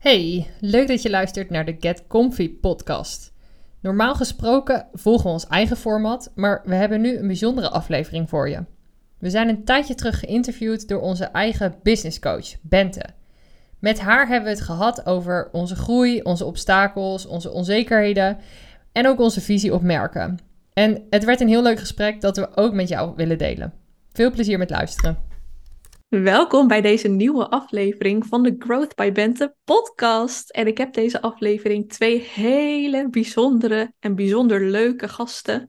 Hey, leuk dat je luistert naar de Get Comfy podcast. Normaal gesproken volgen we ons eigen format, maar we hebben nu een bijzondere aflevering voor je. We zijn een tijdje terug geïnterviewd door onze eigen business coach, Bente. Met haar hebben we het gehad over onze groei, onze obstakels, onze onzekerheden en ook onze visie op merken. En het werd een heel leuk gesprek dat we ook met jou willen delen. Veel plezier met luisteren. Welkom bij deze nieuwe aflevering van de Growth by Bente podcast. En ik heb deze aflevering twee hele bijzondere en bijzonder leuke gasten.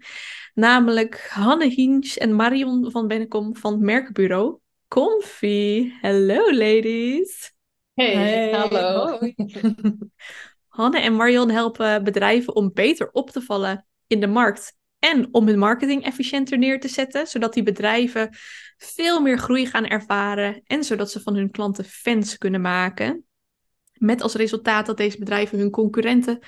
Namelijk Hanne Hinch en Marion van Bennekom van het merkbureau Comfy. Hello ladies. Hey, hallo. Hanne en Marion helpen bedrijven om beter op te vallen in de markt en om hun marketing efficiënter neer te zetten, zodat die bedrijven veel meer groei gaan ervaren en zodat ze van hun klanten fans kunnen maken. Met als resultaat dat deze bedrijven hun concurrenten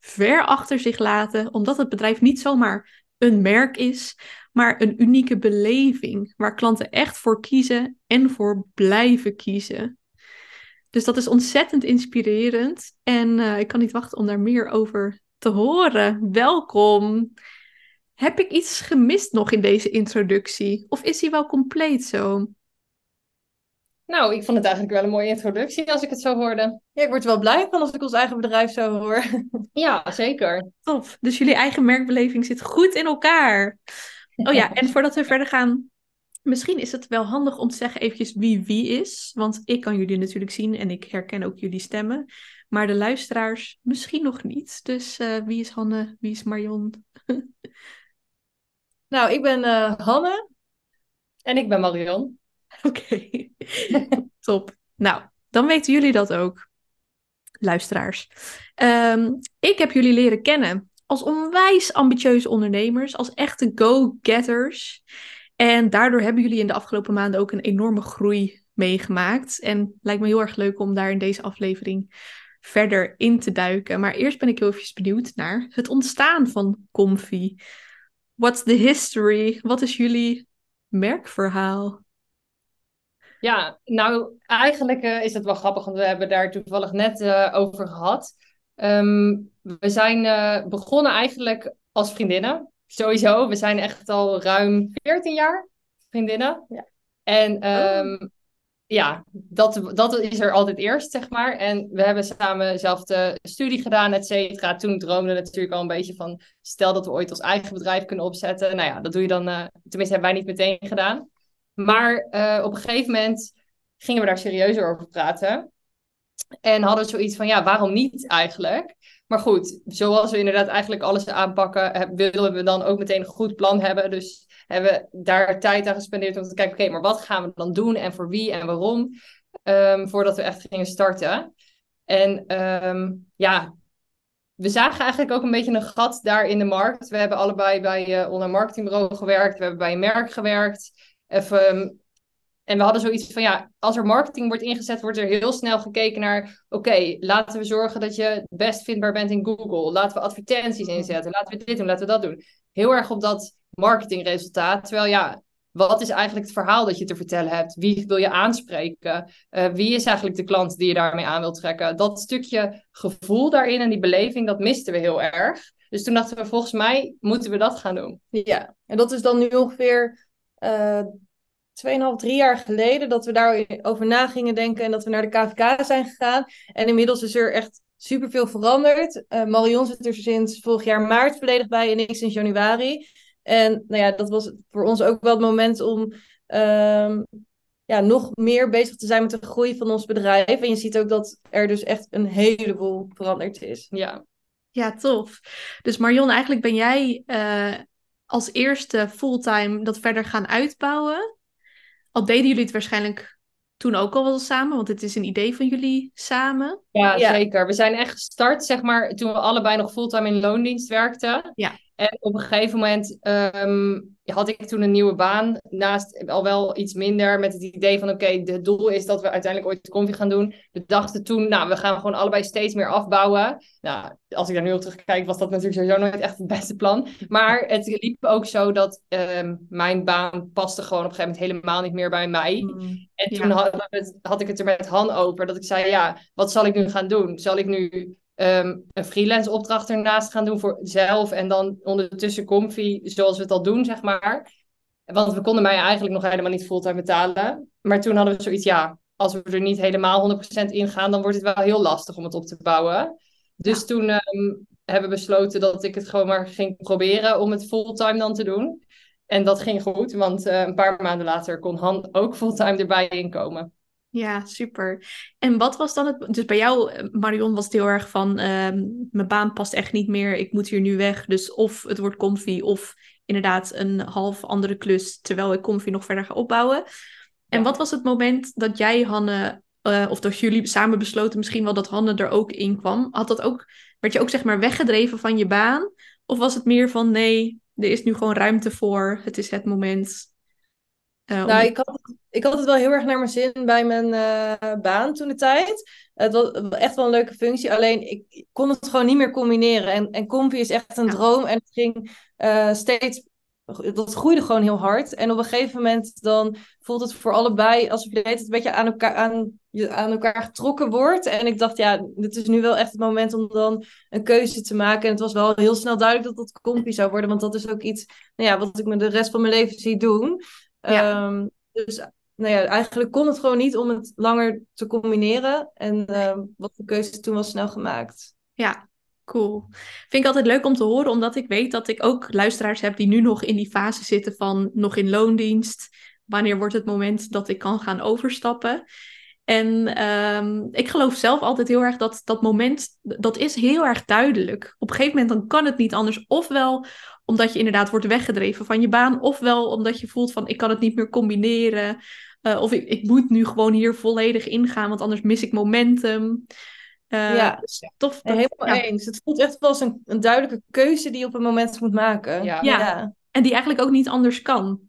ver achter zich laten, omdat het bedrijf niet zomaar een merk is, maar een unieke beleving waar klanten echt voor kiezen en voor blijven kiezen. Dus dat is ontzettend inspirerend en uh, ik kan niet wachten om daar meer over te horen. Welkom! Heb ik iets gemist nog in deze introductie? Of is hij wel compleet zo? Nou, ik vond het eigenlijk wel een mooie introductie als ik het zo hoorde. Ja, ik word er wel blij van als ik ons eigen bedrijf zo hoor. Ja, zeker. Tof. Dus jullie eigen merkbeleving zit goed in elkaar. Oh ja, en voordat we verder gaan, misschien is het wel handig om te zeggen eventjes wie wie is. Want ik kan jullie natuurlijk zien en ik herken ook jullie stemmen. Maar de luisteraars misschien nog niet. Dus uh, wie is Hanne? Wie is Marion? Nou, ik ben uh, Hanne. En ik ben Marion. Oké, top. Nou, dan weten jullie dat ook, luisteraars. Um, ik heb jullie leren kennen als onwijs ambitieuze ondernemers, als echte go-getters. En daardoor hebben jullie in de afgelopen maanden ook een enorme groei meegemaakt. En lijkt me heel erg leuk om daar in deze aflevering verder in te duiken. Maar eerst ben ik heel even benieuwd naar het ontstaan van Comfy. What's the history? Wat is jullie merkverhaal? Ja, nou eigenlijk uh, is het wel grappig, want we hebben daar toevallig net uh, over gehad. Um, we zijn uh, begonnen eigenlijk als vriendinnen. Sowieso, we zijn echt al ruim 14 jaar vriendinnen. Ja. En um, oh ja, dat, dat is er altijd eerst, zeg maar. En we hebben samen dezelfde studie gedaan, et cetera. Toen droomden we natuurlijk al een beetje van... stel dat we ooit ons eigen bedrijf kunnen opzetten. Nou ja, dat doe je dan... Uh, tenminste, hebben wij niet meteen gedaan. Maar uh, op een gegeven moment gingen we daar serieuzer over praten. En hadden zoiets van, ja, waarom niet eigenlijk? Maar goed, zoals we inderdaad eigenlijk alles aanpakken... willen we dan ook meteen een goed plan hebben. Dus hebben daar tijd aan gespendeerd om te kijken, oké, maar wat gaan we dan doen en voor wie en waarom, um, voordat we echt gingen starten. En um, ja, we zagen eigenlijk ook een beetje een gat daar in de markt. We hebben allebei bij uh, online marketingbureau gewerkt, we hebben bij een merk gewerkt. Even, en we hadden zoiets van, ja, als er marketing wordt ingezet, wordt er heel snel gekeken naar, oké, laten we zorgen dat je best vindbaar bent in Google. Laten we advertenties inzetten, laten we dit doen, laten we dat doen. Heel erg op dat marketingresultaat. Terwijl ja, wat is eigenlijk het verhaal dat je te vertellen hebt? Wie wil je aanspreken? Uh, wie is eigenlijk de klant die je daarmee aan wilt trekken? Dat stukje gevoel daarin en die beleving, dat misten we heel erg. Dus toen dachten we, volgens mij moeten we dat gaan doen. Ja, en dat is dan nu ongeveer uh, 2,5, 3 jaar geleden dat we daarover na gingen denken en dat we naar de KVK zijn gegaan. En inmiddels is er echt superveel veranderd. Uh, Marion zit er sinds vorig jaar maart volledig bij en ik sinds januari. En nou ja, dat was voor ons ook wel het moment om um, ja, nog meer bezig te zijn met de groei van ons bedrijf. En je ziet ook dat er dus echt een heleboel veranderd is. Ja, ja tof. Dus Marion, eigenlijk ben jij uh, als eerste fulltime dat verder gaan uitbouwen. Al deden jullie het waarschijnlijk toen ook al wel samen, want het is een idee van jullie samen. Ja, ja, zeker. We zijn echt gestart, zeg maar, toen we allebei nog fulltime in loondienst werkten. Ja. En op een gegeven moment ehm, had ik toen een nieuwe baan. Naast al wel iets minder met het idee van oké, het doel is dat we uiteindelijk ooit de koffie gaan doen. We dachten toen, nou, we gaan gewoon allebei steeds meer afbouwen. Nou, als ik daar nu op terugkijk, was dat natuurlijk sowieso nooit echt het beste plan. Maar het liep ook zo dat ehm, mijn baan paste gewoon op een gegeven moment helemaal niet meer bij mij. Mm, En toen ja. had, had ik het er met Han over. Dat ik zei, ja, wat zal ik nu gaan doen? Zal ik nu ehm, een freelance opdracht ernaast gaan doen voor zelf en dan ondertussen comfy, zoals we het al doen, zeg maar. Want we konden mij eigenlijk nog helemaal niet fulltime betalen. Maar toen hadden we zoiets, ja, als we er niet helemaal 100% in gaan, dan wordt het wel heel lastig om het op te bouwen. Dus toen ehm, hebben we besloten dat ik het gewoon maar ging proberen om het fulltime dan te doen. En dat ging goed, want eh, een paar maanden later kon Han ook fulltime erbij inkomen. Ja, super. En wat was dan het... Dus bij jou, eh, Marion, was het heel erg van... ehm, mijn baan past echt niet meer, ik moet hier nu weg. Dus of het wordt comfy, of inderdaad een half andere klus... terwijl ik comfy nog verder ga opbouwen. En Ja. wat was het moment dat jij, Hanne... eh, of dat jullie samen besloten misschien wel dat Hanne er ook in kwam? Had dat ook, werd je ook zeg maar weggedreven van je baan? Of was het meer van nee, er is nu gewoon ruimte voor, het is het moment... eh, Nou, ik had, het, ik had het wel heel erg naar mijn zin bij mijn eh, baan toen de tijd. Het was echt wel een leuke functie, alleen ik, kon het gewoon niet meer combineren. En, en Comfy is echt een Ja. droom en het ging eh, steeds, dat groeide gewoon heel hard. En op een gegeven moment dan voelt het voor allebei alsof je tijd een beetje aan elkaar, aan, je aan elkaar getrokken wordt. En ik dacht, ja, dit is nu wel echt het moment om dan een keuze te maken. En het was wel heel snel duidelijk dat het Comfy zou worden, want dat is ook iets nou ja, wat ik me de rest van mijn leven zie doen. Ja. Ehm, dus nou ja, eigenlijk kon het gewoon niet om het langer te combineren. En ehm, wat de keuze toen was snel gemaakt. Ja, cool. Vind ik altijd leuk om te horen, omdat ik weet dat ik ook luisteraars heb die nu nog in die fase zitten van nog in loondienst. Wanneer wordt het moment dat ik kan gaan overstappen? En ehm, ik geloof zelf altijd heel erg dat dat moment, dat is heel erg duidelijk. Op een gegeven moment dan kan het niet anders. Ofwel omdat je inderdaad wordt weggedreven van je baan, ofwel omdat je voelt van ik kan het niet meer combineren. Eh, of ik, ik moet nu gewoon hier volledig ingaan, want anders mis ik momentum. Eh, Ja. dus tof. Dat- helemaal ja. eens. Het voelt echt wel als een, een duidelijke keuze die je op een moment moet maken. Ja. Ja. En die eigenlijk ook niet anders kan.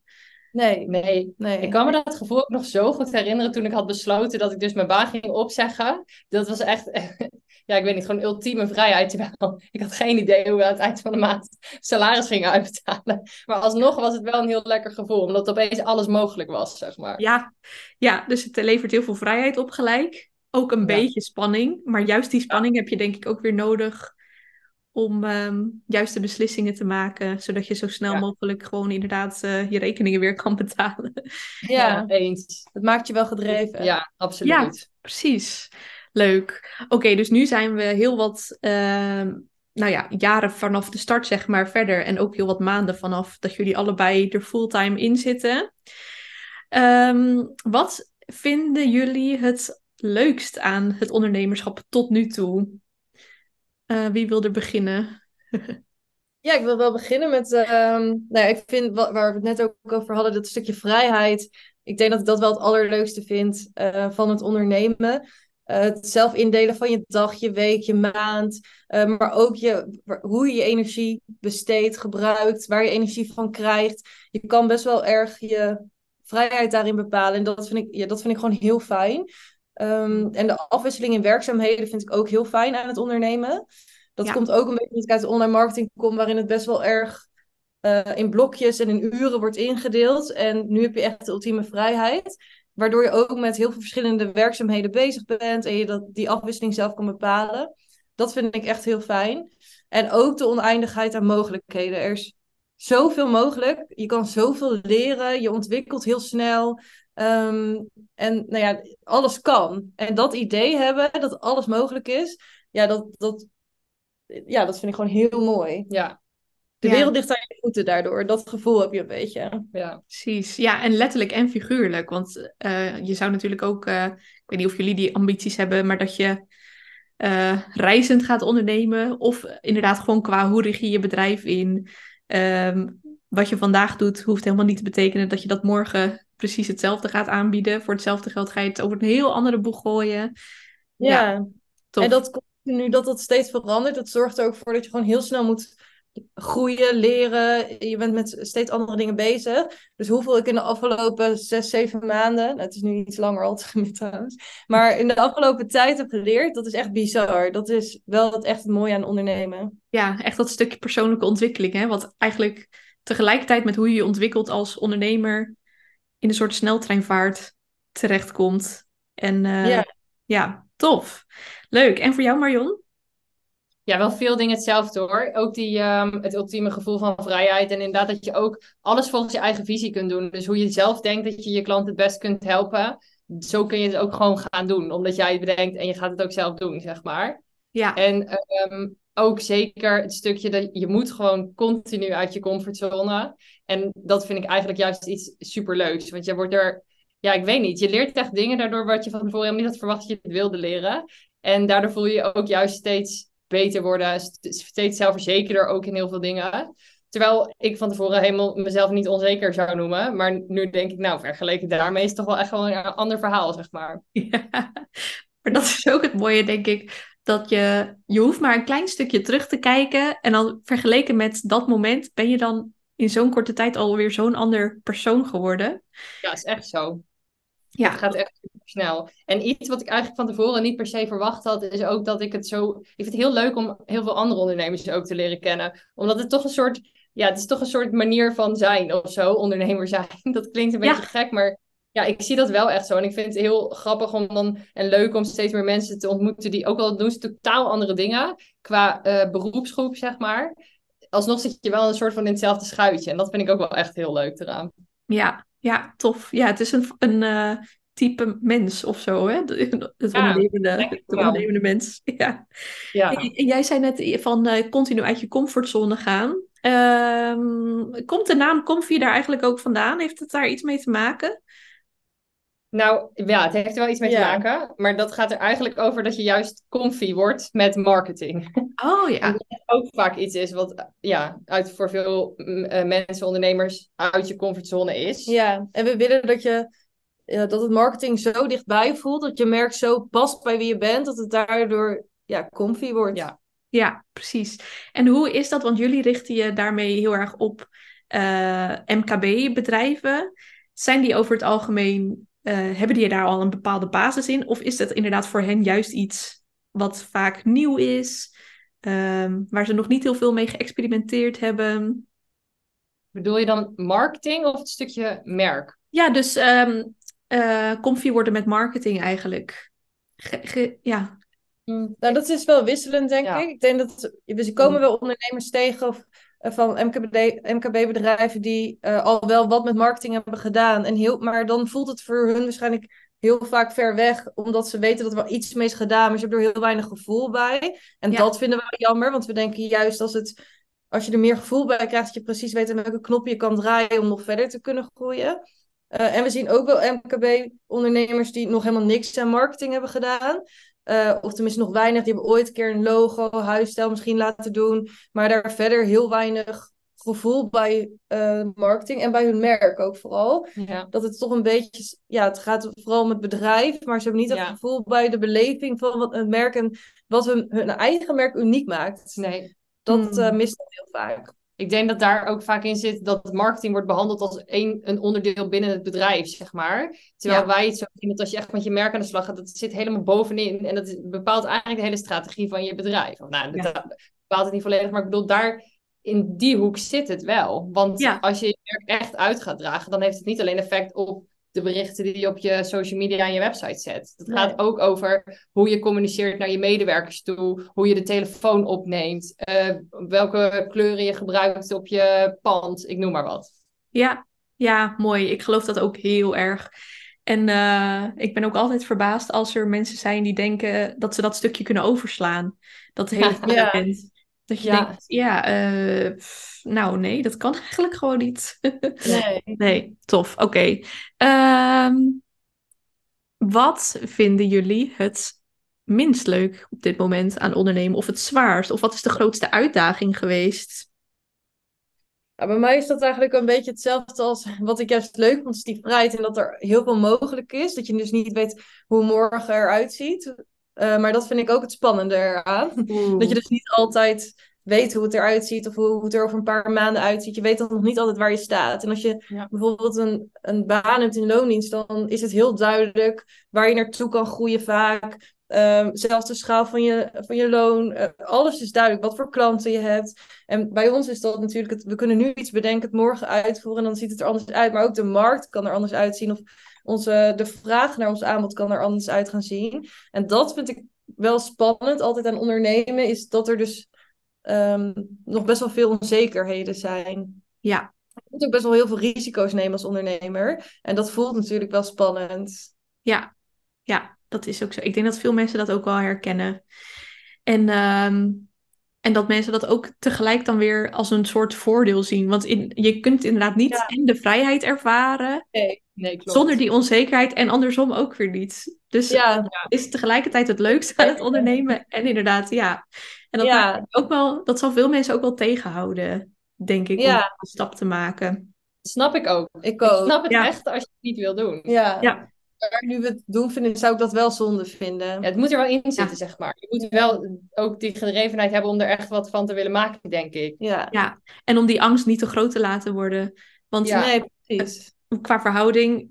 Nee, Nee, nee. Ik kan me dat gevoel ook nog zo goed herinneren toen ik had besloten dat ik dus mijn baan ging opzeggen. Dat was echt, ja, ik weet niet, gewoon ultieme vrijheid. Terwijl ik had geen idee hoe we aan het eind van de maand salaris gingen uitbetalen. Maar alsnog was het wel een heel lekker gevoel, omdat opeens alles mogelijk was, zeg maar. Ja, ja dus het levert heel veel vrijheid op gelijk. Ook een Ja. beetje spanning. Maar juist die spanning heb je denk ik ook weer nodig om ehm, juiste beslissingen te maken. Zodat je zo snel Ja. mogelijk gewoon inderdaad eh, je rekeningen weer kan betalen. Ja, eens. het maakt je wel gedreven. Ja, absoluut. Precies. Leuk. Oké, dus nu zijn we heel wat ehm, nou ja, jaren vanaf de start, zeg maar, verder. En ook heel wat maanden vanaf dat jullie allebei er fulltime in zitten. Ehm, wat vinden jullie het leukst aan het ondernemerschap tot nu toe? Eh, wie wil er beginnen? Ja, ik wil wel beginnen met, ehm, nou ja, ik vind wa- waar we het net ook over hadden, dat stukje vrijheid. Ik denk dat ik dat wel het allerleukste vind eh, van het ondernemen. Eh, het zelf indelen van je dag, je week, je maand. maar ook je, hoe je je energie besteedt, gebruikt, waar je energie van krijgt. Je kan best wel erg je vrijheid daarin bepalen. En dat vind ik, ja, dat vind ik gewoon heel fijn. Ehm, en de afwisseling in werkzaamheden vind ik ook heel fijn aan het ondernemen. Dat Ja. komt ook een beetje omdat ik uit de online marketing kom, waarin het best wel erg eh, in blokjes en in uren wordt ingedeeld. En nu heb je echt de ultieme vrijheid. Waardoor je ook met heel veel verschillende werkzaamheden bezig bent en je dat, die afwisseling zelf kan bepalen. Dat vind ik echt heel fijn. En ook de oneindigheid aan mogelijkheden. Er is zoveel mogelijk. Je kan zoveel leren. Je ontwikkelt heel snel. Ehm, en nou ja, alles kan. En dat idee hebben, dat alles mogelijk is, ja, dat, dat, ja, dat vind ik gewoon heel mooi. Ja, De Ja. wereld ligt aan je voeten daardoor. Dat gevoel heb je een beetje. ja. Precies, ja, en letterlijk en figuurlijk. Want eh, je zou natuurlijk ook, eh, ik weet niet of jullie die ambities hebben, maar dat je eh, reizend gaat ondernemen. Of inderdaad gewoon qua hoe richt je je bedrijf in. Ehm, wat je vandaag doet, hoeft helemaal niet te betekenen dat je dat morgen precies hetzelfde gaat aanbieden. Voor hetzelfde geld ga je het over een heel andere boeg gooien. Ja, Tof. en dat komt nu dat dat steeds verandert. Dat zorgt er ook voor dat je gewoon heel snel moet groeien, leren. Je bent met steeds andere dingen bezig. Dus hoeveel ik in de afgelopen zes, zeven maanden, nou, het is nu iets langer al trouwens, maar in de afgelopen tijd heb geleerd, dat is echt bizar. Dat is wel het echt het mooie aan ondernemen. Ja, echt dat stukje persoonlijke ontwikkeling, hè? Wat eigenlijk tegelijkertijd met hoe je je ontwikkelt als ondernemer in een soort sneltreinvaart terechtkomt. En uh, ja. ja, tof. Leuk. En voor jou, Marion? Ja, wel veel dingen hetzelfde hoor. Ook die, um, het ultieme gevoel van vrijheid. En inderdaad dat je ook alles volgens je eigen visie kunt doen. Dus hoe je zelf denkt dat je je klant het best kunt helpen. Zo kun je het ook gewoon gaan doen. Omdat jij het bedenkt en je gaat het ook zelf doen, zeg maar. Ja. En um, ook zeker het stukje dat je moet gewoon continu uit je comfortzone. En dat vind ik eigenlijk juist iets superleuks. Want je wordt er, ja, ik weet niet, je leert echt dingen daardoor wat je van tevoren helemaal niet had verwacht dat je het wilde leren. En daardoor voel je je ook juist steeds beter worden, steeds zelfverzekerder ook in heel veel dingen. Terwijl ik van tevoren helemaal mezelf niet onzeker zou noemen. Maar nu denk ik, nou, vergeleken daarmee is het toch wel echt wel een ander verhaal, zeg maar. Ja, maar dat is ook het mooie, denk ik. Dat je, je hoeft maar een klein stukje terug te kijken. En dan vergeleken met dat moment ben je dan in zo'n korte tijd alweer zo'n ander persoon geworden. Ja, is echt zo. Ja. Het gaat echt snel. En iets wat ik eigenlijk van tevoren niet per se verwacht had, is ook dat ik het zo. Ik vind het heel leuk om heel veel andere ondernemers ook te leren kennen. Omdat het toch een soort. Ja, het is toch een soort manier van zijn of zo, ondernemer zijn. Dat klinkt een beetje gek, maar ja, ik zie dat wel echt zo. En ik vind het heel grappig om dan en leuk om steeds meer mensen te ontmoeten die ook al doen ze totaal andere dingen qua uh, beroepsgroep, zeg maar. Alsnog zit je wel een soort van in hetzelfde schuitje. En dat vind ik ook wel echt heel leuk eraan. Ja, ja, tof. Ja, het is een, een uh, type mens of zo, hè? Het ondernemende, het ondernemende mens. Ja. ja. En, jij zei net van uh, continu uit je comfortzone gaan. Um, komt de naam Comfy daar eigenlijk ook vandaan? Heeft het daar iets mee te maken? Nou ja, het heeft er wel iets mee te maken. Maar dat gaat er eigenlijk over dat je juist comfy wordt met marketing. Oh ja. dat ook vaak iets is wat ja, uit, voor veel uh, mensen, ondernemers, uit je comfortzone is. Ja, en we willen dat je ja, dat het marketing zo dichtbij voelt, dat je merk zo past bij wie je bent, dat het daardoor ja, comfy wordt. Ja. ja, precies. En hoe is dat? Want jullie richten je daarmee heel erg op uh, MKB-bedrijven. Zijn die over het algemeen uh, hebben die daar al een bepaalde basis in? Of is dat inderdaad voor hen juist iets wat vaak nieuw is, um, waar ze nog niet heel veel mee geëxperimenteerd hebben? Bedoel je dan marketing of het stukje merk? Ja, dus um, uh, comfy worden met marketing eigenlijk. Ge ja. Mm, nou, dat is wel wisselend, denk ik. Ik denk dat we komen mm. wel ondernemers tegen of eh, van MKB-bedrijven die uh, al wel wat met marketing hebben gedaan. En heel, maar dan voelt het voor hun waarschijnlijk heel vaak ver weg, omdat ze weten dat er wel iets mee is gedaan, maar ze hebben er heel weinig gevoel bij. En dat vinden we jammer, want we denken juist als, het, als je er meer gevoel bij krijgt, dat je precies weet aan welke knop je kan draaien om nog verder te kunnen groeien. Uh, en we zien ook wel MKB-ondernemers die nog helemaal niks aan marketing hebben gedaan. Uh, of tenminste nog weinig. Die hebben ooit een keer een logo, huisstijl misschien laten doen. Maar daar verder heel weinig gevoel bij uh, marketing en bij hun merk ook vooral. Ja. Dat het toch een beetje, ja, het gaat vooral om het bedrijf, maar ze hebben niet het gevoel bij de beleving van wat het merk en wat hun, hun eigen merk uniek maakt. Nee. Dat uh, mist heel vaak ik denk dat daar ook vaak in zit dat marketing wordt behandeld als een, een onderdeel binnen het bedrijf, zeg maar. Terwijl wij het zo zien dat als je echt met je merk aan de slag gaat, dat zit helemaal bovenin. En dat bepaalt eigenlijk de hele strategie van je bedrijf. Of, nou, dat bepaalt het niet volledig, maar ik bedoel, daar in die hoek zit het wel. Want als je je merk echt uit gaat dragen, dan heeft het niet alleen effect op de berichten die je op je social media en je website zet. Het gaat ook over hoe je communiceert naar je medewerkers toe, hoe je de telefoon opneemt, uh, welke kleuren je gebruikt op je pand, ik noem maar wat. Ja, ja, mooi. Ik geloof dat ook heel erg. En uh, ik ben ook altijd verbaasd als er mensen zijn die denken dat ze dat stukje kunnen overslaan. Dat hele ja. Dat je denkt, ja, uh, nou nee, dat kan eigenlijk gewoon niet. nee. nee, tof. Oké. Okay. Um, ehm, wat vinden jullie het minst leuk op dit moment aan ondernemen? Of het zwaarst? Of wat is de grootste uitdaging geweest? Ja, bij mij is dat eigenlijk een beetje hetzelfde als wat ik juist leuk vond, is die vrijheid en dat er heel veel mogelijk is. Dat je dus niet weet hoe morgen eruit ziet. Uh, maar dat vind ik ook het spannende eraan. Dat je dus niet altijd weet hoe het eruit ziet of hoe, het er over een paar maanden uitziet. Je weet dan nog niet altijd waar je staat. En als je Ja. bijvoorbeeld een, een baan hebt in loondienst, dan is het heel duidelijk waar je naartoe kan groeien vaak. Ehm, zelfs de schaal van je, van je loon. eh, alles is duidelijk, wat voor klanten je hebt. En bij ons is dat natuurlijk, het, we kunnen nu iets bedenken, het morgen uitvoeren en dan ziet het er anders uit. Maar ook de markt kan er anders uitzien of onze, de vraag naar ons aanbod kan er anders uit gaan zien. En dat vind ik wel spannend, altijd aan ondernemen, is dat er dus ehm, nog best wel veel onzekerheden zijn. Ja, Je moet ook best wel heel veel risico's nemen als ondernemer. En dat voelt natuurlijk wel spannend. ja, ja, dat is ook zo. Ik denk dat veel mensen dat ook wel herkennen. En, ehm, en dat mensen dat ook tegelijk dan weer als een soort voordeel zien. Want in, je kunt inderdaad niet Ja. en de vrijheid ervaren Nee, klopt. zonder die onzekerheid en andersom ook weer niet. Dus Ja, is tegelijkertijd het leukste aan het ondernemen en inderdaad, ja. En dat, Ja. ook wel, dat zal veel mensen ook wel tegenhouden, denk ik, om een stap te maken. snap ik ook. ik Ik ook. snap het Ja. echt als je het niet wil doen. Ja. Ja. Maar nu we het doen vinden, zou ik dat wel zonde vinden. Ja, het moet er wel in zitten, zeg maar. Je moet wel ook die gedrevenheid hebben om er echt wat van te willen maken, denk ik. Ja. Ja, en om die angst niet te groot te laten worden. Want Ja. Nee, precies. Qua verhouding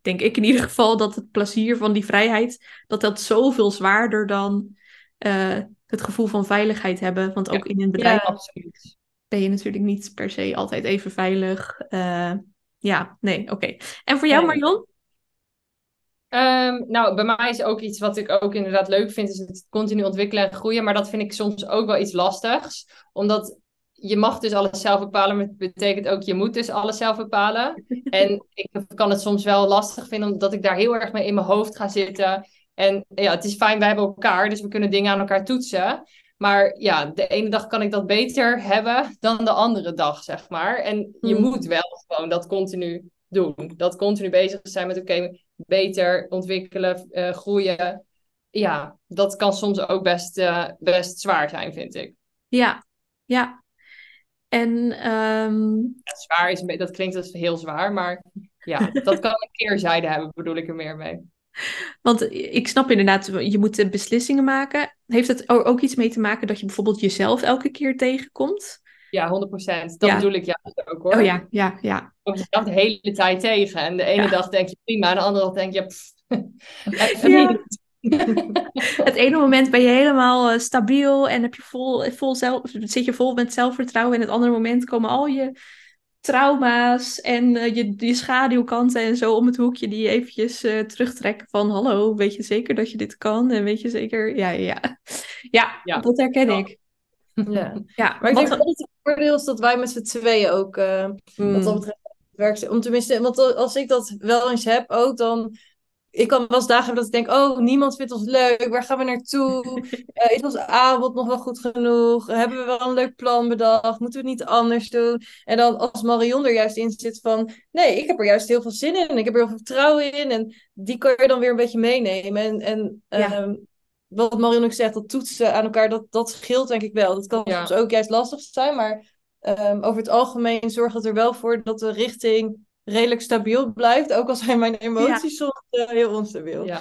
denk ik in ieder geval dat het plezier van die vrijheid, dat dat zoveel zwaarder dan eh, het gevoel van veiligheid hebben. Want ook in een bedrijf Ja. Absoluut. ben je natuurlijk niet per se altijd even veilig. Eh, ja, nee, oké. En voor jou, Nee. Marion? Ehm, nou, bij mij is ook iets wat ik ook inderdaad leuk vind, is het continu ontwikkelen en groeien. Maar dat vind ik soms ook wel iets lastigs. Omdat je mag dus alles zelf bepalen, maar het betekent ook je moet dus alles zelf bepalen. En ik kan het soms wel lastig vinden, omdat ik daar heel erg mee in mijn hoofd ga zitten. En ja, het is fijn, wij hebben elkaar, dus we kunnen dingen aan elkaar toetsen. Maar ja, de ene dag kan ik dat beter hebben dan de andere dag, zeg maar. En je Hmm. moet wel gewoon dat continu doen. Dat continu bezig zijn met, oké, beter ontwikkelen, eh, groeien. Ja, dat kan soms ook best, eh, best zwaar zijn, vind ik. Ja, ja. En ehm, Ja, zwaar is, dat klinkt als heel zwaar, maar ja, dat kan een keerzijde hebben, bedoel ik er meer mee. Want ik snap inderdaad, je moet beslissingen maken. Heeft het er ook iets mee te maken dat je bijvoorbeeld jezelf elke keer tegenkomt? Ja, 100%. Dat Ja. bedoel ik juist ook hoor. Oh ja, ja, ja. Je komt jezelf de hele tijd tegen. En de ene Ja. dag denk je prima, en de andere dag denk je... pff, Ja. Het ene moment ben je helemaal eh, stabiel en heb je vol, vol zelf, zit je vol met zelfvertrouwen. En het andere moment komen al je trauma's en eh, je, je schaduwkanten en zo om het hoekje die je eventjes eh, terugtrekken van hallo, weet je zeker dat je dit kan? En weet je zeker? Ja, ja, ja. Dat herken Ja. ik. Ja. Ja, Maar ik denk dat het voordeel is dat wij met z'n tweeën ook, Mm. wat dat betreft, werk. Om tenminste, want als ik dat wel eens heb ook, dan. Ik kan wel eens dagen hebben dat ik denk, oh, niemand vindt ons leuk. Waar gaan we naartoe? Eh, is ons aanbod nog wel goed genoeg? Hebben we wel een leuk plan bedacht? Moeten we het niet anders doen? En dan als Marion er juist in zit van, nee, ik heb er juist heel veel zin in. En ik heb er heel veel vertrouwen in. En die kan je dan weer een beetje meenemen. En, en Ja. ehm, wat Marion ook zegt, dat toetsen aan elkaar, dat, dat scheelt denk ik wel. Dat kan Ja. soms ook juist lastig zijn, maar ehm, over het algemeen zorgt het er wel voor dat de richting redelijk stabiel blijft. Ook al zijn mijn emoties soms eh, heel onstabiel. Ja,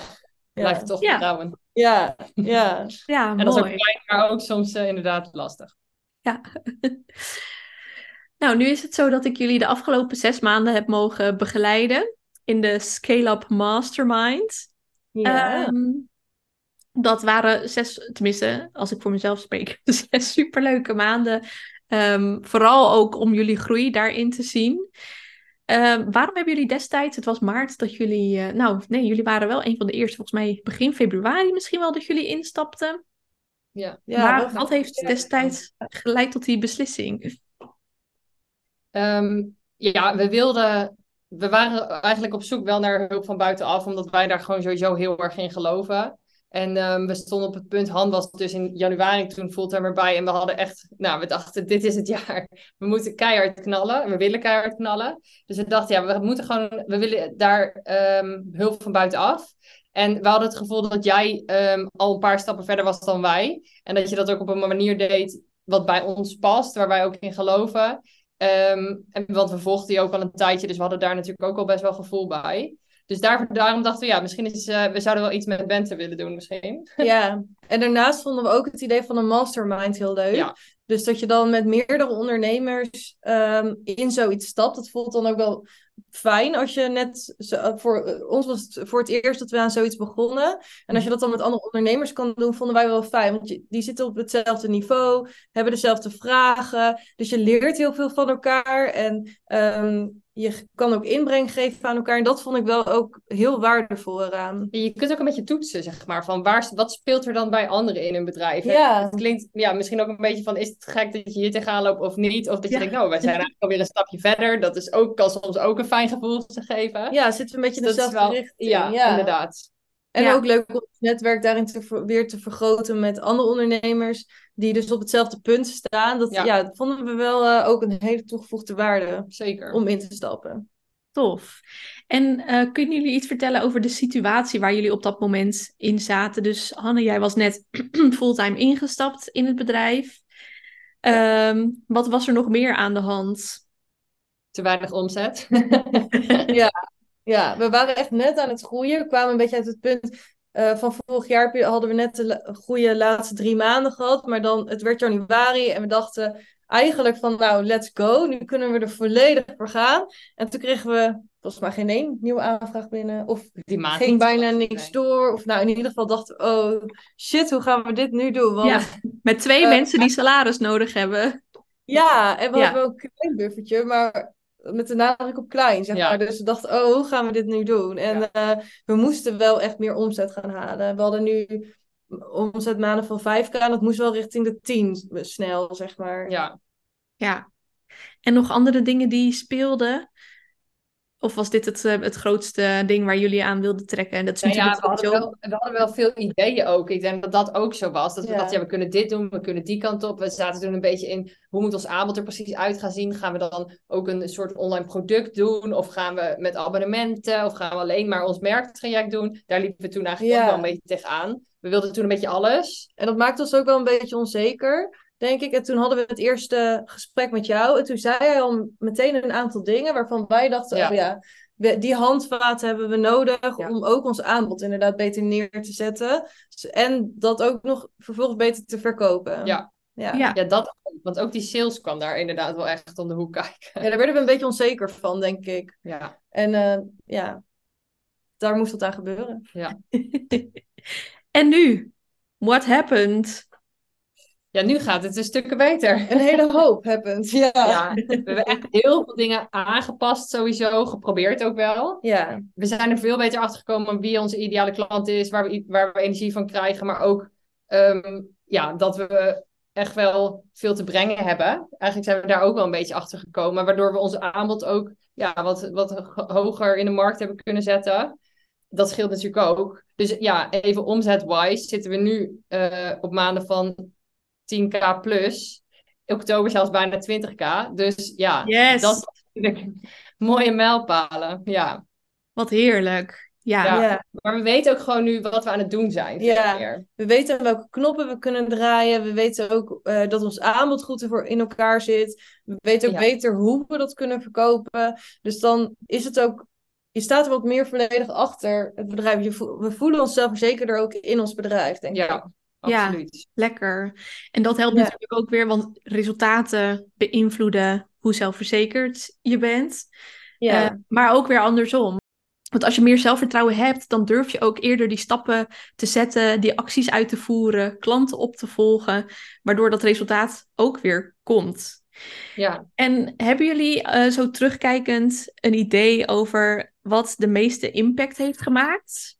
Ja. blijf het toch Ja. vertrouwen. Ja, ja. ja, En dat is ook fijn, maar ook soms eh, inderdaad lastig. Ja. nou, nu is het zo dat ik jullie de afgelopen zes maanden heb mogen begeleiden in de Scale Up Mastermind. ja. Ehm, dat waren zes, tenminste, als ik voor mezelf spreek, zes superleuke maanden. Ehm, vooral ook om jullie groei daarin te zien. Ehm, waarom hebben jullie destijds, het was maart, dat jullie, eh, nou nee, jullie waren wel een van de eerste, volgens mij begin februari misschien wel, dat jullie instapten. Ja. ja, maar wat heeft destijds geleid tot die beslissing? Ehm, ja, we wilden. We waren eigenlijk op zoek wel naar hulp van buitenaf, omdat wij daar gewoon sowieso heel erg in geloven. En ehm, we stonden op het punt, Han was dus in januari toen fulltime erbij. En we hadden echt, nou, we dachten, dit is het jaar. We moeten keihard knallen. We willen keihard knallen. Dus we dachten, ja, we moeten gewoon, we willen daar ehm, hulp van buitenaf. En we hadden het gevoel dat jij ehm, al een paar stappen verder was dan wij. En dat je dat ook op een manier deed wat bij ons past, waar wij ook in geloven. En, want we volgden die ook al een tijdje, dus we hadden daar natuurlijk ook al best wel gevoel bij. Dus daar, daarom dachten we, ja, misschien is, uh, we zouden wel iets met Bente willen doen misschien. Ja, en daarnaast vonden we ook het idee van een mastermind heel leuk. Ja. Dus dat je dan met meerdere ondernemers um, in zoiets stapt. Dat voelt dan ook wel fijn als je net. Zo, voor ons was het voor het eerst dat we aan zoiets begonnen. En als je dat dan met andere ondernemers kan doen, vonden wij wel fijn. Want je, die zitten op hetzelfde niveau, hebben dezelfde vragen. Dus je leert heel veel van elkaar. En um, je kan ook inbreng geven aan elkaar. En dat vond ik wel ook heel waardevol eraan. Je kunt ook een beetje toetsen, zeg maar. Van waar, wat speelt er dan bij anderen in een bedrijf? Ja. Het klinkt ja, misschien ook een beetje van... is het gek dat je hier tegenaan loopt of niet? Of dat je Ja. denkt, nou, wij zijn eigenlijk alweer een stapje verder. Dat is ook, kan soms ook een fijn gevoel te geven. Ja, zitten we een beetje in Dus dezelfde wel- richting. Ja, inderdaad. En Ja. ook leuk om het netwerk daarin te weer te vergroten met andere ondernemers die dus op hetzelfde punt staan. Dat, Ja. ja. dat vonden we wel eh, ook een hele toegevoegde waarde Zeker. om in te stappen. Tof. En eh, kunnen jullie iets vertellen over de situatie waar jullie op dat moment in zaten? Dus Hanne, jij was net fulltime ingestapt in het bedrijf. Ehm, wat was er nog meer aan de hand? Te weinig omzet. Ja, we waren echt net aan het groeien. We kwamen een beetje uit het punt eh, van vorig jaar hadden we net de la- goede laatste drie maanden gehad. Maar dan, het werd januari en we dachten eigenlijk van nou, let's go. Nu kunnen we er volledig voor gaan. En toen kregen we volgens mij geen één nieuwe aanvraag binnen. Of Die maand ging bijna niks door. Of nou, in ieder geval dachten we, oh shit, hoe gaan we dit nu doen? Want Ja, met twee Eh, mensen die salaris nodig hebben. Ja, en we Ja. hadden wel een klein buffertje, maar met de nadruk op klein, zeg Ja. maar. Dus we dachten, oh, hoe gaan we dit nu doen? En Ja. eh, we moesten wel echt meer omzet gaan halen. We hadden nu omzetmaanden van 5k en dat moest wel richting de 10 snel, zeg maar. Ja. Ja. En nog andere dingen die speelden? Of was dit het, eh, het grootste ding waar jullie aan wilden trekken? En dat is Nou ja, we hadden, wel, we hadden wel veel ideeën ook. Ik denk dat dat ook zo was. Dat we Ja. dachten, ja, we kunnen dit doen, we kunnen die kant op. We zaten toen een beetje in, hoe moet ons aanbod er precies uit gaan zien? Gaan we dan ook een soort online product doen? Of gaan we met abonnementen? Of gaan we alleen maar ons merktraject doen? Daar liepen we toen eigenlijk Ja. ook wel een beetje tegenaan. We wilden toen een beetje alles. En dat maakte ons ook wel een beetje onzeker, denk ik. En toen hadden we het eerste gesprek met jou. En toen zei hij al meteen een aantal dingen waarvan wij dachten, Ja. oh ja, we- die handvaten hebben we nodig Ja. om ook ons aanbod inderdaad beter neer te zetten. En dat ook nog vervolgens beter te verkopen. Ja. Ja. Ja. Ja, dat. Want ook die sales kwam daar inderdaad wel echt om de hoek kijken. Ja, daar werden we een beetje onzeker van, denk ik. Ja, En eh, ja, daar moest wat aan gebeuren. En nu? What happened? Ja nu gaat het een stukken beter. Een hele hoop happened. Ja. Ja, we hebben echt heel veel dingen aangepast sowieso, geprobeerd ook wel. Ja. we zijn er veel beter achter gekomen wie onze ideale klant is, waar we, waar we energie van krijgen, maar ook ehm, ja, dat we echt wel veel te brengen hebben. Eigenlijk zijn we daar ook wel een beetje achter gekomen, waardoor we ons aanbod ook ja, wat, wat ho- hoger in de markt hebben kunnen zetten. Dat scheelt natuurlijk ook. Dus ja, even omzet-wise zitten we nu eh, op maanden van 10k plus. In oktober zelfs bijna 20k. Dus ja, Yes. dat is natuurlijk mooie mijlpalen. Ja. Wat heerlijk. Ja. Ja. Ja. Maar we weten ook gewoon nu wat we aan het doen zijn. Ja. We weten welke knoppen we kunnen draaien. We weten ook eh, dat ons aanbod goed ervoor in elkaar zit. We weten ook Ja. beter hoe we dat kunnen verkopen. Dus dan is het ook. Je staat er wat meer volledig achter het bedrijf. Je vo- we voelen onszelf zekerder ook in ons bedrijf, denk ik. Ja, Ja. absoluut. Lekker. En dat helpt Ja. natuurlijk ook weer, want resultaten beïnvloeden hoe zelfverzekerd je bent. Ja. Eh, maar ook weer andersom. Want als je meer zelfvertrouwen hebt, dan durf je ook eerder die stappen te zetten, die acties uit te voeren, klanten op te volgen, waardoor dat resultaat ook weer komt. Ja. En hebben jullie eh, zo terugkijkend een idee over wat de meeste impact heeft gemaakt?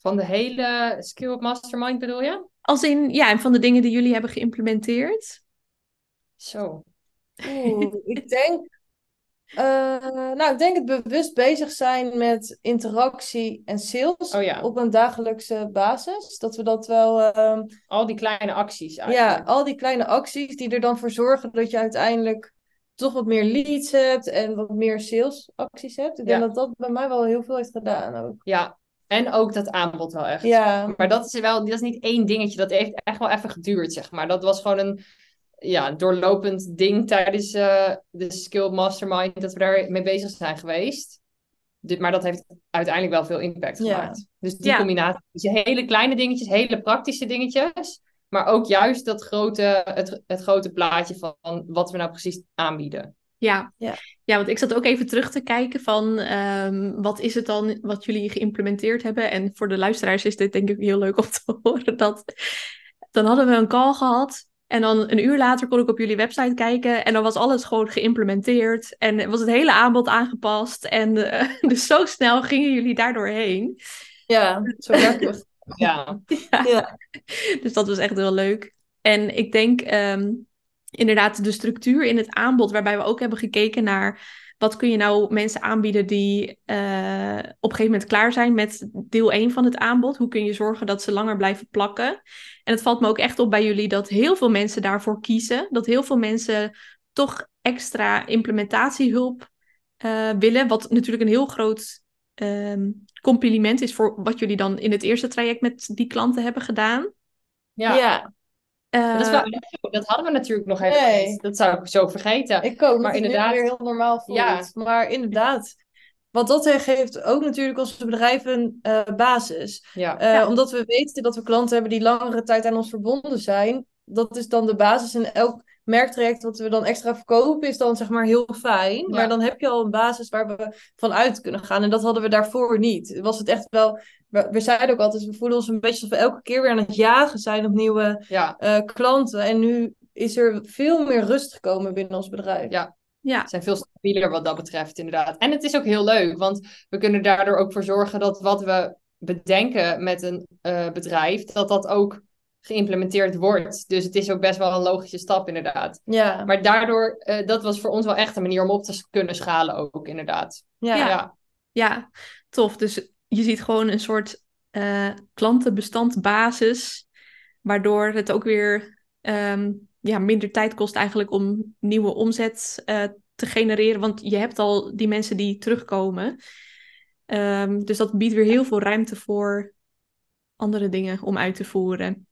Van de hele Skill Up Mastermind bedoel je? Als in, ja, en van de dingen die jullie hebben geïmplementeerd? Zo. Oeh, ik denk. eh, nou, ik denk het bewust bezig zijn met interactie en sales Oh ja. op een dagelijkse basis. Dat we dat wel. ehm, Al die kleine acties Ja, eigenlijk. al die kleine acties die er dan voor zorgen dat je uiteindelijk toch wat meer leads hebt en wat meer salesacties hebt. Ik denk Ja. dat dat bij mij wel heel veel heeft gedaan ook. Ja. En ook dat aanbod wel echt. Ja, Maar dat is wel, dat is niet één dingetje. Dat heeft echt wel even geduurd, zeg maar. Dat was gewoon een ja, doorlopend ding tijdens eh, de Skill Mastermind. Dat we daar mee bezig zijn geweest. Dit, maar dat heeft uiteindelijk wel veel impact Ja. gemaakt. Dus die Ja. combinatie. Dus hele kleine dingetjes, hele praktische dingetjes. Maar ook juist dat grote, het, het grote plaatje van wat we nou precies aanbieden. Ja. Ja. ja, want ik zat ook even terug te kijken van ehm, wat is het dan wat jullie geïmplementeerd hebben. En voor de luisteraars is dit denk ik heel leuk om te horen. Dat, dan hadden we een call gehad en dan een uur later kon ik op jullie website kijken en dan was alles gewoon geïmplementeerd. En was het hele aanbod aangepast. En eh, dus zo snel gingen jullie daardoor heen. Ja, zo lekker. Ja, ja. Dus dat was echt heel leuk. En ik denk ehm, inderdaad de structuur in het aanbod, waarbij we ook hebben gekeken naar wat kun je nou mensen aanbieden die eh, op een gegeven moment klaar zijn met deel 1 van het aanbod. Hoe kun je zorgen dat ze langer blijven plakken? En het valt me ook echt op bij jullie dat heel veel mensen daarvoor kiezen. Dat heel veel mensen toch extra implementatiehulp eh, willen. Wat natuurlijk een heel groot ehm, compliment is voor wat jullie dan in het eerste traject met die klanten hebben gedaan. ja. ja. Eh, Dat, wel, dat hadden we natuurlijk nog even Nee. Dat zou ik zo vergeten. Ik ook, Maar inderdaad weer heel normaal voelt. Ja. Maar inderdaad, wat dat geeft ook natuurlijk onze bedrijven eh, basis. Ja. Eh, Ja. Omdat we weten dat we klanten hebben die langere tijd aan ons verbonden zijn. Dat is dan de basis. En elk merktraject wat we dan extra verkopen is dan zeg maar heel fijn. Ja. Maar dan heb je al een basis waar we van uit kunnen gaan. En dat hadden we daarvoor niet. Was het echt wel... We, we zeiden ook altijd, we voelen ons een beetje alsof we elke keer weer aan het jagen zijn op nieuwe ja, eh, klanten. En nu is er veel meer rust gekomen binnen ons bedrijf. Ja. ja, zijn veel stabieler wat dat betreft, inderdaad. En het is ook heel leuk, want we kunnen daardoor ook voor zorgen dat wat we bedenken met een eh, bedrijf, dat dat ook geïmplementeerd wordt. Dus het is ook best wel een logische stap, inderdaad. Ja, Maar daardoor, eh, dat was voor ons wel echt een manier om op te kunnen schalen ook, inderdaad. ja. Ja, ja. ja, ja, tof. Dus je ziet gewoon een soort eh klantenbestandbasis, waardoor het ook weer ehm, ja, minder tijd kost eigenlijk om nieuwe omzet eh, te genereren. Want je hebt al die mensen die terugkomen. Ehm, dus dat biedt weer heel veel ruimte voor andere dingen om uit te voeren.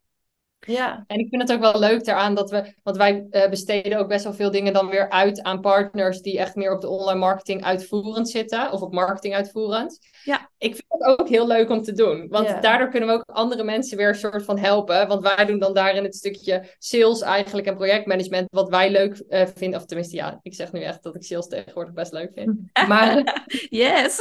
En ik vind het ook wel leuk daaraan dat we, want wij eh, besteden ook best wel veel dingen dan weer uit aan partners die echt meer op de online marketing uitvoerend zitten, of op marketing uitvoerend. Ja. Ik vind het ook heel leuk om te doen, want Ja. daardoor kunnen we ook andere mensen weer een soort van helpen. Want wij doen dan daarin het stukje sales eigenlijk en projectmanagement, wat wij leuk eh, vinden. Of tenminste, ja, ik zeg nu echt dat ik sales tegenwoordig best leuk vind. Maar Yes!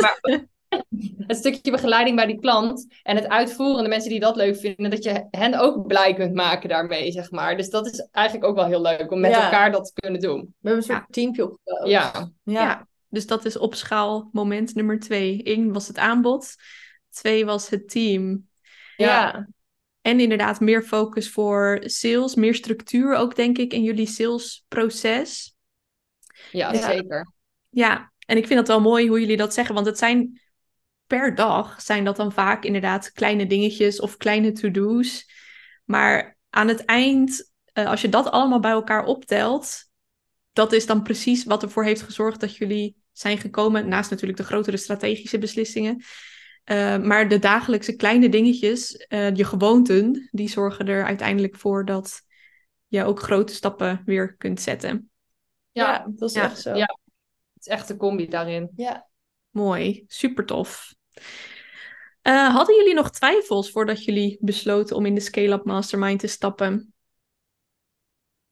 het stukje begeleiding bij die klant en het uitvoeren, de mensen die dat leuk vinden, dat je hen ook blij kunt maken daarmee, zeg maar. Dus dat is eigenlijk ook wel heel leuk om met Ja. elkaar dat te kunnen doen. We hebben een soort Ja. teampje opgebouwd. Ja, ja. Ja. Dus dat is op schaal moment nummer twee. Eén was het aanbod. Twee was het team. ja. Ja. En inderdaad meer focus voor sales, meer structuur ook denk ik in jullie salesproces. ja, Ja. zeker. Ja, en ik vind het wel mooi hoe jullie dat zeggen, want het zijn per dag zijn dat dan vaak inderdaad kleine dingetjes of kleine to-do's. Maar aan het eind, eh, als je dat allemaal bij elkaar optelt, dat is dan precies wat ervoor heeft gezorgd dat jullie zijn gekomen, naast natuurlijk de grotere strategische beslissingen. Eh, maar de dagelijkse kleine dingetjes, eh, je gewoonten, die zorgen er uiteindelijk voor dat je ook grote stappen weer kunt zetten. Ja, Ja, dat is Ja. echt zo. Ja. het is echt een combi daarin. Ja. Mooi, super tof. Eh, hadden jullie nog twijfels voordat jullie besloten om in de Scale-Up Mastermind te stappen?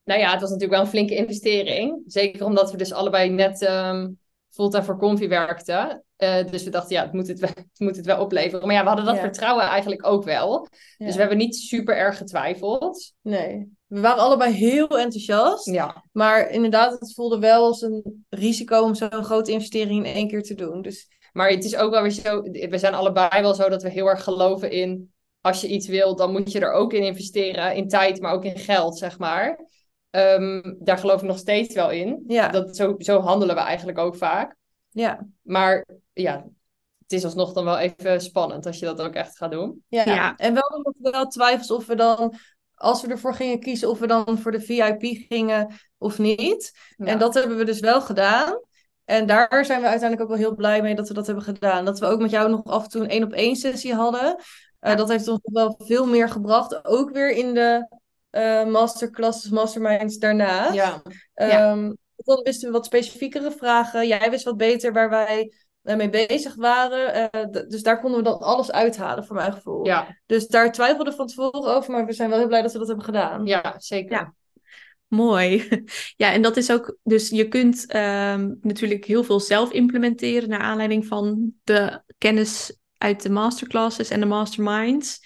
Nou ja, het was natuurlijk wel een flinke investering. Zeker omdat we dus allebei net ehm fulltime voor Confi werkten. Eh, dus we dachten, ja, het moet het, wel, het moet het wel opleveren. Maar ja, we hadden dat Ja. vertrouwen eigenlijk ook wel. Ja. Dus we hebben niet super erg getwijfeld. Nee. We waren allebei heel enthousiast. Ja, Maar inderdaad, het voelde wel als een risico om zo'n grote investering in één keer te doen. Dus Maar het is ook wel weer zo, we zijn allebei wel zo dat we heel erg geloven in, als je iets wil, dan moet je er ook in investeren, in tijd, maar ook in geld, zeg maar. Ehm, daar geloof ik nog steeds wel in. ja, Dat, zo, zo handelen we eigenlijk ook vaak. ja, Maar ja, het is alsnog dan wel even spannend als je dat ook echt gaat doen. ja. Ja. En wel nog wel twijfels of we dan, als we ervoor gingen kiezen, of we dan voor de VIP gingen of niet. Ja. En dat hebben we dus wel gedaan. En daar zijn we uiteindelijk ook wel heel blij mee dat we dat hebben gedaan. Dat we ook met jou nog af en toe een één op één sessie hadden. Eh, Dat heeft ons nog wel veel meer gebracht. Ook weer in de eh, masterclasses, masterminds daarna. Ja, Ja. Ehm, dan wisten we wat specifiekere vragen. Jij wist wat beter waar wij eh, mee bezig waren. Eh, dus daar konden we dan alles uithalen, voor mijn gevoel. Ja, Dus daar twijfelden we van tevoren over, maar we zijn wel heel blij dat we dat hebben gedaan. ja zeker. Ja. Mooi. Ja, en dat is ook, dus je kunt ehm, natuurlijk heel veel zelf implementeren naar aanleiding van de kennis uit de masterclasses en de masterminds.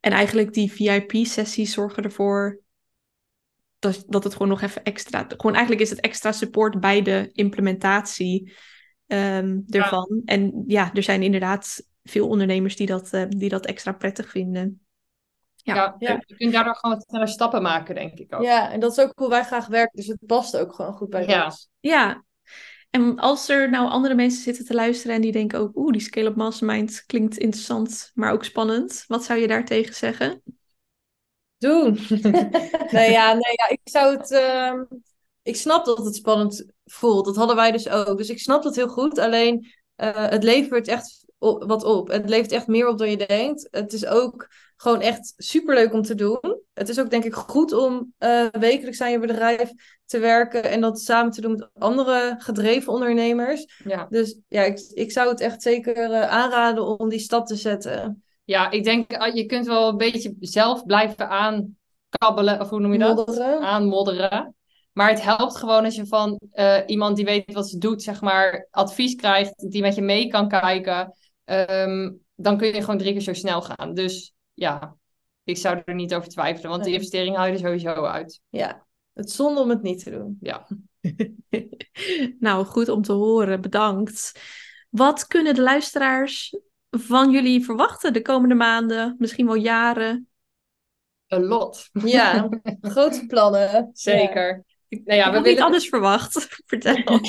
En eigenlijk die VIP-sessies zorgen ervoor dat, dat het gewoon nog even extra, gewoon eigenlijk is het extra support bij de implementatie ehm, ervan. En ja, er zijn inderdaad veel ondernemers die dat, eh, die dat extra prettig vinden. Ja. Je kunt daardoor gewoon wat sneller stappen maken, denk ik ook. Ja, en dat is ook hoe wij graag werken, dus het past ook gewoon goed bij Ja. ons. Ja, en als er nou andere mensen zitten te luisteren en die denken ook, oeh, die Scale-up Mastermind klinkt interessant, maar ook spannend. Wat zou je daartegen zeggen? Doen. nee, ja, nee, ja, ik zou het. ehm, ik snap dat het spannend voelt. Dat hadden wij dus ook. Dus ik snap dat heel goed. Alleen eh, het levert echt wat op. Het levert echt meer op dan je denkt. Het is ook gewoon echt superleuk om te doen. Het is ook denk ik goed om eh, wekelijks aan je bedrijf te werken en dat samen te doen met andere gedreven ondernemers. Ja. Dus ja, ik, ik zou het echt zeker eh, aanraden om die stap te zetten. ja, ik denk, ah, je kunt wel een beetje zelf blijven aankabbelen, of hoe noem je dat? Modderen. Aanmodderen. Maar het helpt gewoon als je van eh, iemand die weet wat ze doet, zeg maar, advies krijgt, die met je mee kan kijken. Ehm, dan kun je gewoon drie keer zo snel gaan. Dus ja, ik zou er niet over twijfelen, want Nee. investering haal je er sowieso uit. Ja, het zonde om het niet te doen. Ja. nou, goed om te horen. Bedankt. Wat kunnen de luisteraars van jullie verwachten de komende maanden, misschien wel jaren? Een lot. Ja, grote plannen. Zeker. Nou ja, ik we had niet willen anders verwacht. Vertel.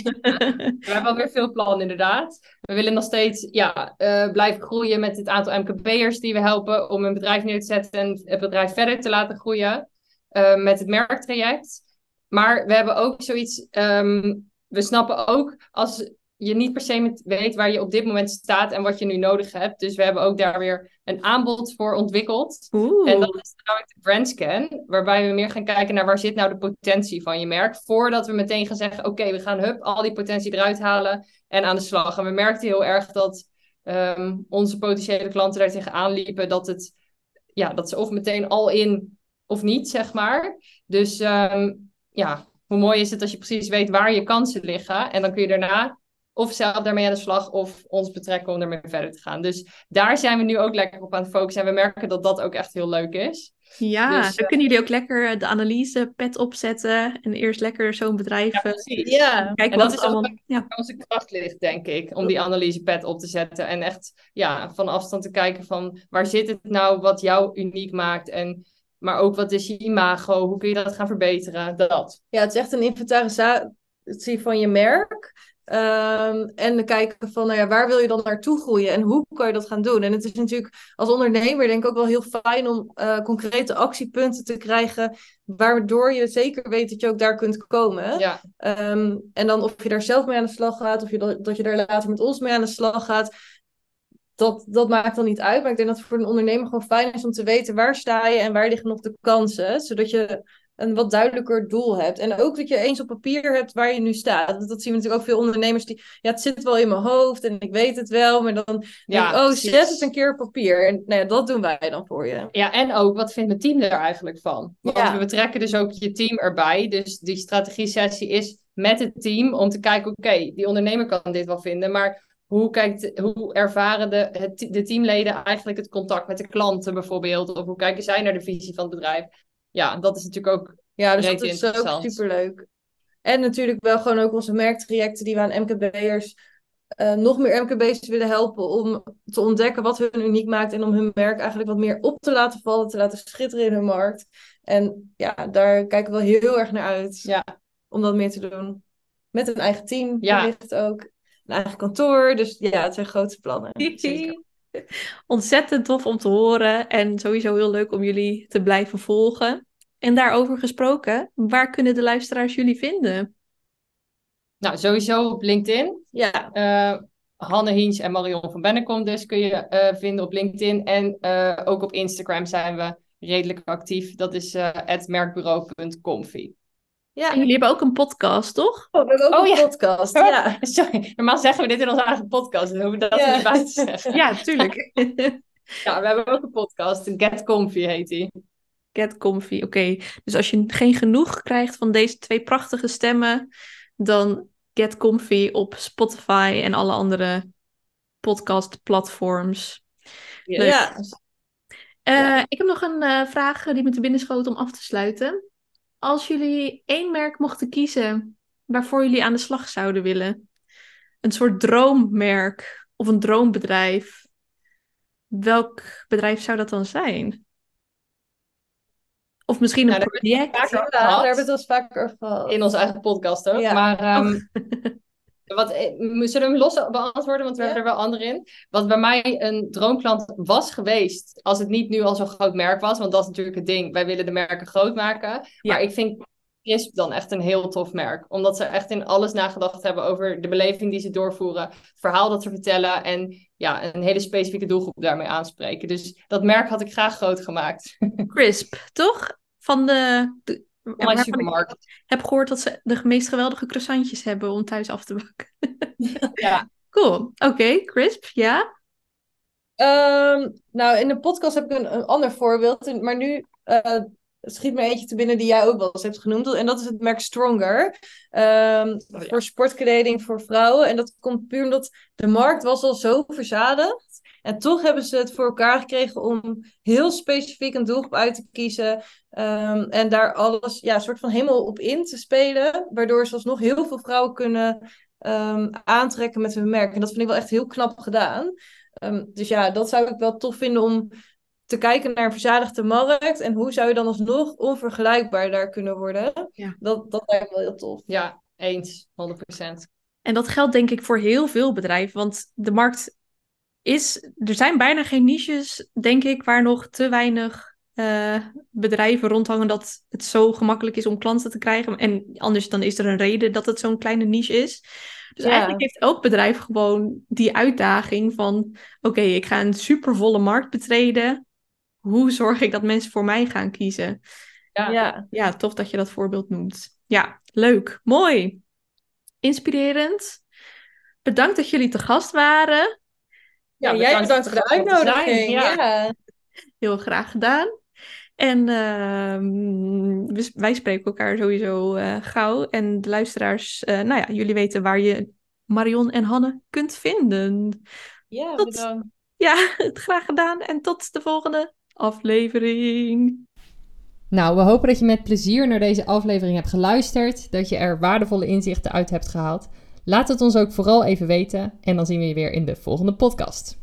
We hebben alweer veel plannen, inderdaad. We willen nog steeds ja, eh, blijven groeien met het aantal MKB'ers die we helpen om een bedrijf neer te zetten en het bedrijf verder te laten groeien eh, met het merktraject. Maar we hebben ook zoiets, ehm, we snappen ook als je niet per se met- weet waar je op dit moment staat en wat je nu nodig hebt. Dus we hebben ook daar weer een aanbod voor ontwikkeld. Oeh. En dat is namelijk de brandscan, waarbij we meer gaan kijken naar waar zit nou de potentie van je merk, voordat we meteen gaan zeggen, oké, we gaan hup, al die potentie eruit halen en aan de slag. En we merkten heel erg dat ehm, onze potentiële klanten daar tegenaan liepen, dat, het, ja, dat ze of meteen al in of niet, zeg maar. Dus ehm, ja, hoe mooi is het als je precies weet waar je kansen liggen en dan kun je daarna of zelf daarmee aan de slag of ons betrekken om ermee verder te gaan. Dus daar zijn we nu ook lekker op aan het focussen. En we merken dat dat ook echt heel leuk is. Ja, Dus, dan kunnen jullie ook lekker de analyse pet opzetten en eerst lekker zo'n bedrijf Ja, eh, precies. Ja, kijken En wat dat is ook allemaal... Ja. Onze kracht ligt, denk ik, om die analysepad op te zetten. En echt ja, van afstand te kijken van waar zit het nou wat jou uniek maakt. En, maar ook wat is je imago, hoe kun je dat gaan verbeteren. Dat. ja, het is echt een inventarisatie van je merk. Ehm, en kijken van, nou ja, waar wil je dan naartoe groeien en hoe kan je dat gaan doen? En het is natuurlijk als ondernemer denk ik ook wel heel fijn om eh, concrete actiepunten te krijgen, waardoor je zeker weet dat je ook daar kunt komen. Ja, Ehm, en dan of je daar zelf mee aan de slag gaat, of je dat, dat je daar later met ons mee aan de slag gaat, dat, dat maakt dan niet uit. Maar ik denk dat het voor een ondernemer gewoon fijn is om te weten waar sta je en waar liggen nog de kansen, zodat je een wat duidelijker doel hebt. En ook dat je eens op papier hebt waar je nu staat. Dat, dat zien we natuurlijk ook veel ondernemers die, ja, het zit wel in mijn hoofd en ik weet het wel, maar dan denk ja, ik, oh, precies. zet het een keer op papier. En nou ja, dat doen wij dan voor je. Ja, en ook, wat vindt mijn team er eigenlijk van? Want Ja. we betrekken dus ook je team erbij. Dus die strategie-sessie is met het team om te kijken, oké, die ondernemer kan dit wel vinden, maar hoe, kijkt, hoe ervaren de, het, de teamleden eigenlijk het contact met de klanten bijvoorbeeld? Of hoe kijken zij naar de visie van het bedrijf? Ja, dat is natuurlijk ook Ja, dus dat is ook superleuk. En natuurlijk wel gewoon ook onze merktrajecten die we aan MKB'ers, eh, nog meer MKB'ers willen helpen om te ontdekken wat hun uniek maakt en om hun merk eigenlijk wat meer op te laten vallen, te laten schitteren in hun markt. En ja, daar kijken we wel heel erg naar uit Ja. om dat meer te doen. Met een eigen team, Ja. wellicht ook. Een eigen kantoor, dus ja, het zijn grote plannen. Zeker. Ontzettend tof om te horen en sowieso heel leuk om jullie te blijven volgen. En daarover gesproken, waar kunnen de luisteraars jullie vinden? Nou, sowieso op LinkedIn. Ja, Eh, Hanne Hiens en Marion van Bennekom dus kun je eh, vinden op LinkedIn. En eh, ook op Instagram zijn we redelijk actief. Dat is merkbureau.comfy. Ja. En jullie hebben ook een podcast, toch? Oh, we hebben ook Oh, een ja. podcast. Ja. Sorry, normaal zeggen we dit in onze eigen podcast. Dan hoeven we dat Ja. niet bij te zeggen. Ja, tuurlijk. Ja, we hebben ook een podcast. Get Comfy heet die. Get comfy. Oké, dus als je geen genoeg krijgt van deze twee prachtige stemmen, dan get comfy op Spotify en alle andere podcastplatforms. Ja. Eh, Ik heb nog een eh, vraag die me te binnen schoot om af te sluiten. Als jullie één merk mochten kiezen waarvoor jullie aan de slag zouden willen, een soort droommerk of een droombedrijf, welk bedrijf zou dat dan zijn? Of misschien een Nou, project? daar hebben we het wel eens vaker over gehad. In onze eigen podcast ook. Ja. Maar ehm, Oh. wat, eh, zullen we hem los beantwoorden? Want we Ja. hebben er wel andere in. Wat bij mij een droomklant was geweest, als het niet nu al zo'n groot merk was. Want dat is natuurlijk het ding. Wij willen de merken groot maken. Ja. Maar ik vind Crisp dan echt een heel tof merk. Omdat ze echt in alles nagedacht hebben over de beleving die ze doorvoeren. Het verhaal dat ze vertellen. En ja, een hele specifieke doelgroep daarmee aanspreken. Dus dat merk had ik graag groot gemaakt. Crisp, toch? Van de, de Waarvan supermarkt. Ik heb gehoord dat ze de meest geweldige croissantjes hebben om thuis af te bakken. Ja. Cool. Oké, Crisp, ja. Ehm, nou, in de podcast heb ik een, een ander voorbeeld. Maar nu eh, schiet me eentje te binnen die jij ook wel eens hebt genoemd. En dat is het merk Stronger. Ehm, ja. Voor sportkleding voor vrouwen. En dat komt puur omdat de markt was al zo verzadigd. En toch hebben ze het voor elkaar gekregen om heel specifiek een doelgroep uit te kiezen. ehm, en daar alles ja, soort van helemaal op in te spelen. Waardoor ze alsnog heel veel vrouwen kunnen ehm, aantrekken met hun merk. En dat vind ik wel echt heel knap gedaan. Ehm, dus ja, dat zou ik wel tof vinden om te kijken naar een verzadigde markt. En hoe zou je dan alsnog onvergelijkbaar daar kunnen worden? Ja. Dat, dat lijkt me wel heel tof. Ja, eens. 100%. En dat geldt denk ik voor heel veel bedrijven, want de markt is... Er zijn bijna geen niches, denk ik, waar nog te weinig eh, bedrijven rondhangen dat het zo gemakkelijk is om klanten te krijgen. En anders dan is er een reden dat het zo'n kleine niche is. Dus Ja. eigenlijk heeft elk bedrijf gewoon die uitdaging van... Oké, ik ga een supervolle markt betreden. Hoe zorg ik dat mensen voor mij gaan kiezen? Ja. Ja. Ja, tof dat je dat voorbeeld noemt. Ja, leuk. Mooi. Inspirerend. Bedankt dat jullie te gast waren. Ja, jij bedankt voor de uitnodiging. Ja. Ja. Heel graag gedaan. En ehm, wij spreken elkaar sowieso eh, gauw. En de luisteraars, eh, nou ja, jullie weten waar je Marion en Hanne kunt vinden. Ja, Tot- bedankt. Ja, graag gedaan. En tot de volgende aflevering. Nou, we hopen dat je met plezier naar deze aflevering hebt geluisterd, dat je er waardevolle inzichten uit hebt gehaald. Laat het ons ook vooral even weten en dan zien we je weer in de volgende podcast.